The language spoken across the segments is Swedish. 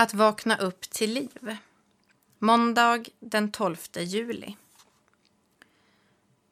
Att vakna upp till liv. Måndag den 12 juli.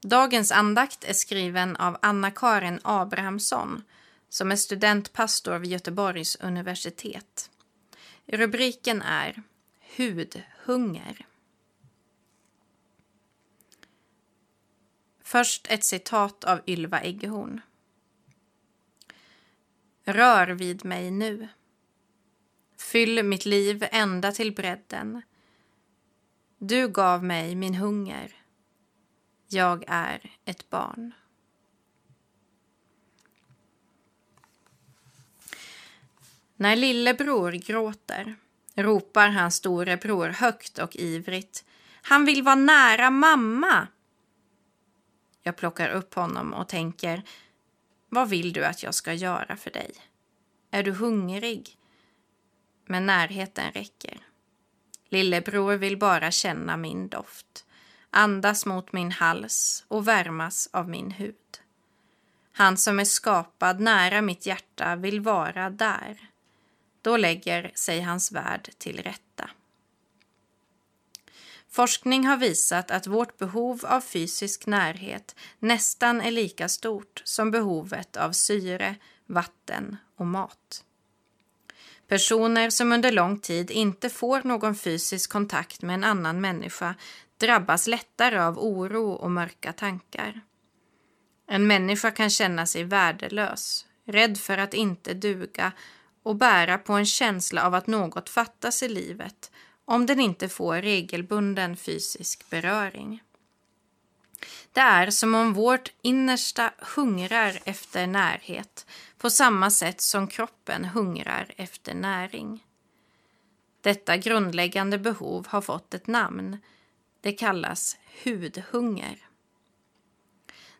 Dagens andakt är skriven av Anna-Karin Abrahamsson som är studentpastor vid Göteborgs universitet. Rubriken är Hudhunger. Först ett citat av Ylva Eggehorn. Rör vid mig nu. Fyll mitt liv ända till bredden. Du gav mig min hunger. Jag är ett barn. När lillebror gråter ropar hans storebror högt och ivrigt. Han vill vara nära mamma. Jag plockar upp honom och tänker, vad vill du att jag ska göra för dig? Är du hungrig? Men närheten räcker. Lillebror vill bara känna min doft, andas mot min hals och värmas av min hud. Han som är skapad nära mitt hjärta vill vara där. Då lägger sig hans värld till rätta. Forskning har visat att vårt behov av fysisk närhet nästan är lika stort som behovet av syre, vatten och mat. Personer som under lång tid inte får någon fysisk kontakt med en annan människa drabbas lättare av oro och mörka tankar. En människa kan känna sig värdelös, rädd för att inte duga och bära på en känsla av att något fattas i livet om den inte får regelbunden fysisk beröring. Det är som om vårt innersta hungrar efter närhet på samma sätt som kroppen hungrar efter näring. Detta grundläggande behov har fått ett namn. Det kallas hudhunger.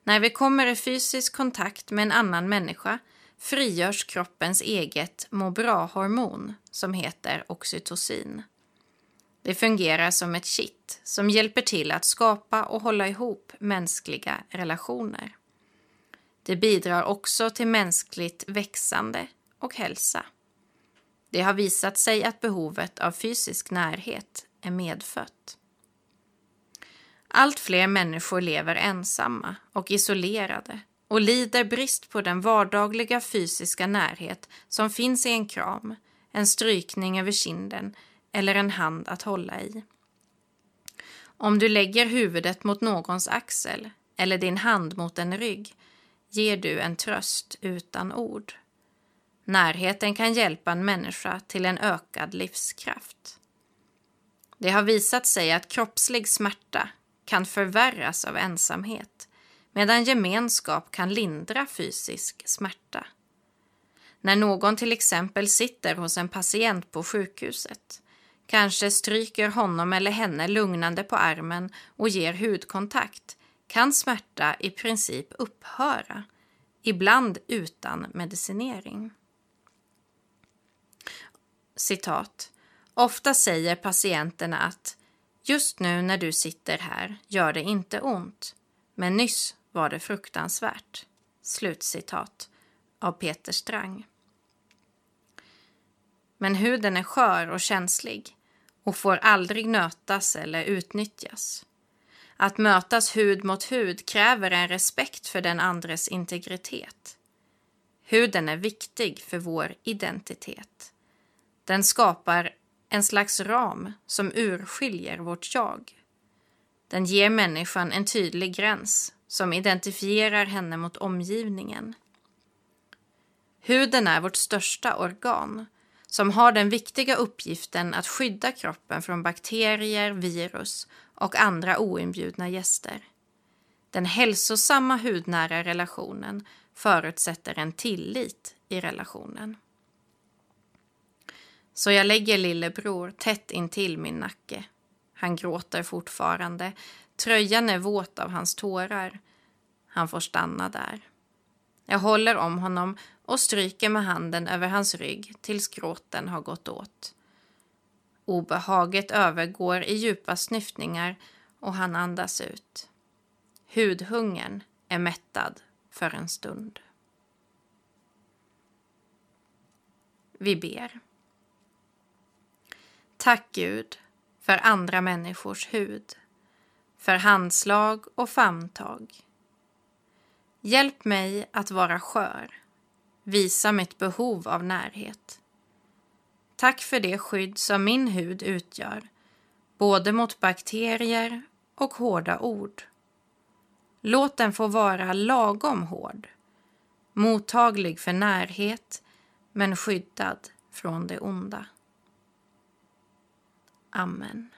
När vi kommer i fysisk kontakt med en annan människa frigörs kroppens eget må bra-hormon som heter oxytocin. Det fungerar som ett kitt som hjälper till att skapa och hålla ihop mänskliga relationer. Det bidrar också till mänskligt växande och hälsa. Det har visat sig att behovet av fysisk närhet är medfött. Allt fler människor lever ensamma och isolerade och lider brist på den vardagliga fysiska närhet som finns i en kram, en strykning över kinden eller en hand att hålla i. Om du lägger huvudet mot någons axel eller din hand mot en rygg ger du en tröst utan ord. Närheten kan hjälpa en människa till en ökad livskraft. Det har visat sig att kroppslig smärta kan förvärras av ensamhet medan gemenskap kan lindra fysisk smärta. När någon till exempel sitter hos en patient på sjukhuset kanske stryker honom eller henne lugnande på armen och ger hudkontakt kan smärta i princip upphöra, ibland utan medicinering. Citat. Ofta säger patienterna att just nu när du sitter här gör det inte ont, men nyss var det fruktansvärt. Slutcitat av Peter Strang. Men huden är skör och känslig och får aldrig nötas eller utnyttjas. Att mötas hud mot hud kräver en respekt för den andres integritet. Huden är viktig för vår identitet. Den skapar en slags ram som urskiljer vårt jag. Den ger människan en tydlig gräns som identifierar henne mot omgivningen. Huden är vårt största organ som har den viktiga uppgiften att skydda kroppen från bakterier, virus och andra oinbjudna gäster. Den hälsosamma hudnära relationen förutsätter en tillit i relationen. Så jag lägger lillebror tätt intill min nacke. Han gråter fortfarande. Tröjan är våt av hans tårar. Han får stanna där. Jag håller om honom och stryker med handen över hans rygg tills gråten har gått åt. Obehaget övergår i djupa snyftningar och han andas ut. Hudhungern är mättad för en stund. Vi ber. Tack Gud för andra människors hud, för handslag och famntag. Hjälp mig att vara skör, visa mitt behov av närhet. Tack för det skydd som min hud utgör, både mot bakterier och hårda ord. Låt den få vara lagom hård, mottaglig för närhet men skyddad från det onda. Amen.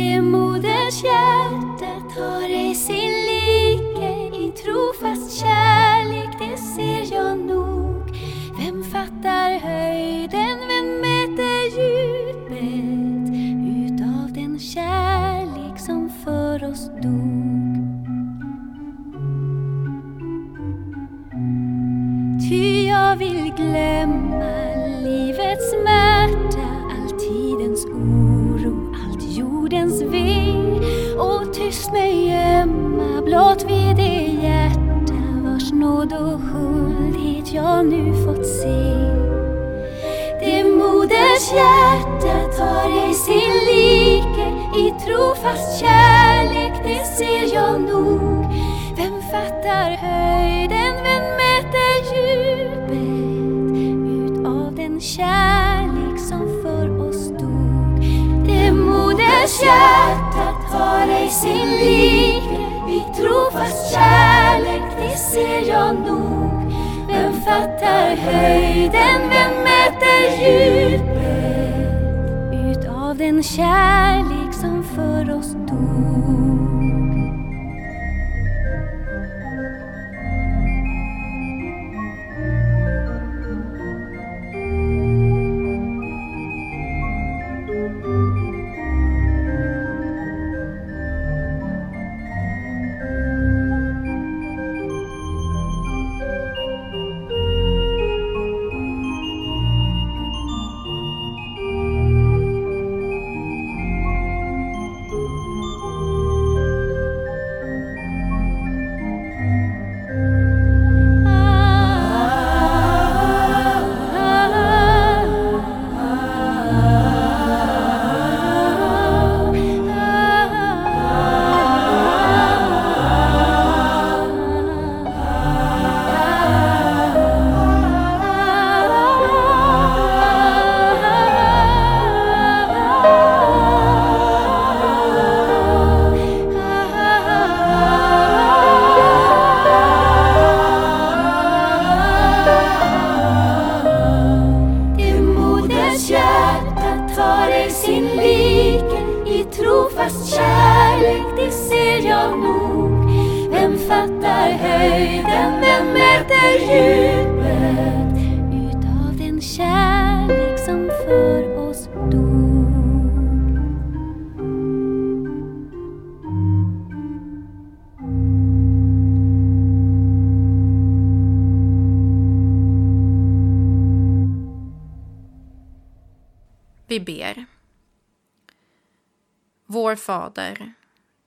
Det modershjärtat har ej sin like i trofast kärlek, det ser jag nog. Vem fattar höjden, vem mäter djupet utav den kärlek som för oss dog? Ty jag vill glömma livets smärta, tyst mig gömma blott vid det hjärta vars nåd och huldhet jag nu fått se. Det moders hjärta tar ej sin like i trofast kärlek, det ser jag nog. Vem fattar höjden, vem mäter djupet utav den kärlek som för oss dog? Det moders hjärta har ej sin like i trofast kärlek, det ser jag nog. Vem fattar höjden, vem mäter djupet utav den kärlek som för oss dog? Jag nog. Vem fattar höjden, vem mäter djupet utav den kärlek som för oss dog? Vi ber. Vår Fader,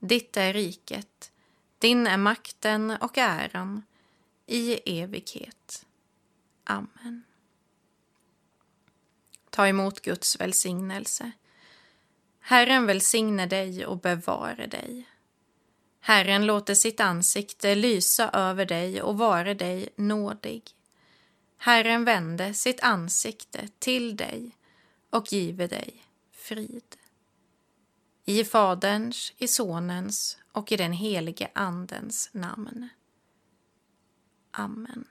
Ditt är riket, din är makten och äran i evighet. Amen. Ta emot Guds välsignelse. Herren välsigne dig och bevare dig. Herren låter sitt ansikte lysa över dig och vare dig nådig. Herren vände sitt ansikte till dig och give dig frid. I Faderns, i Sonens och i den helige Andens namn. Amen.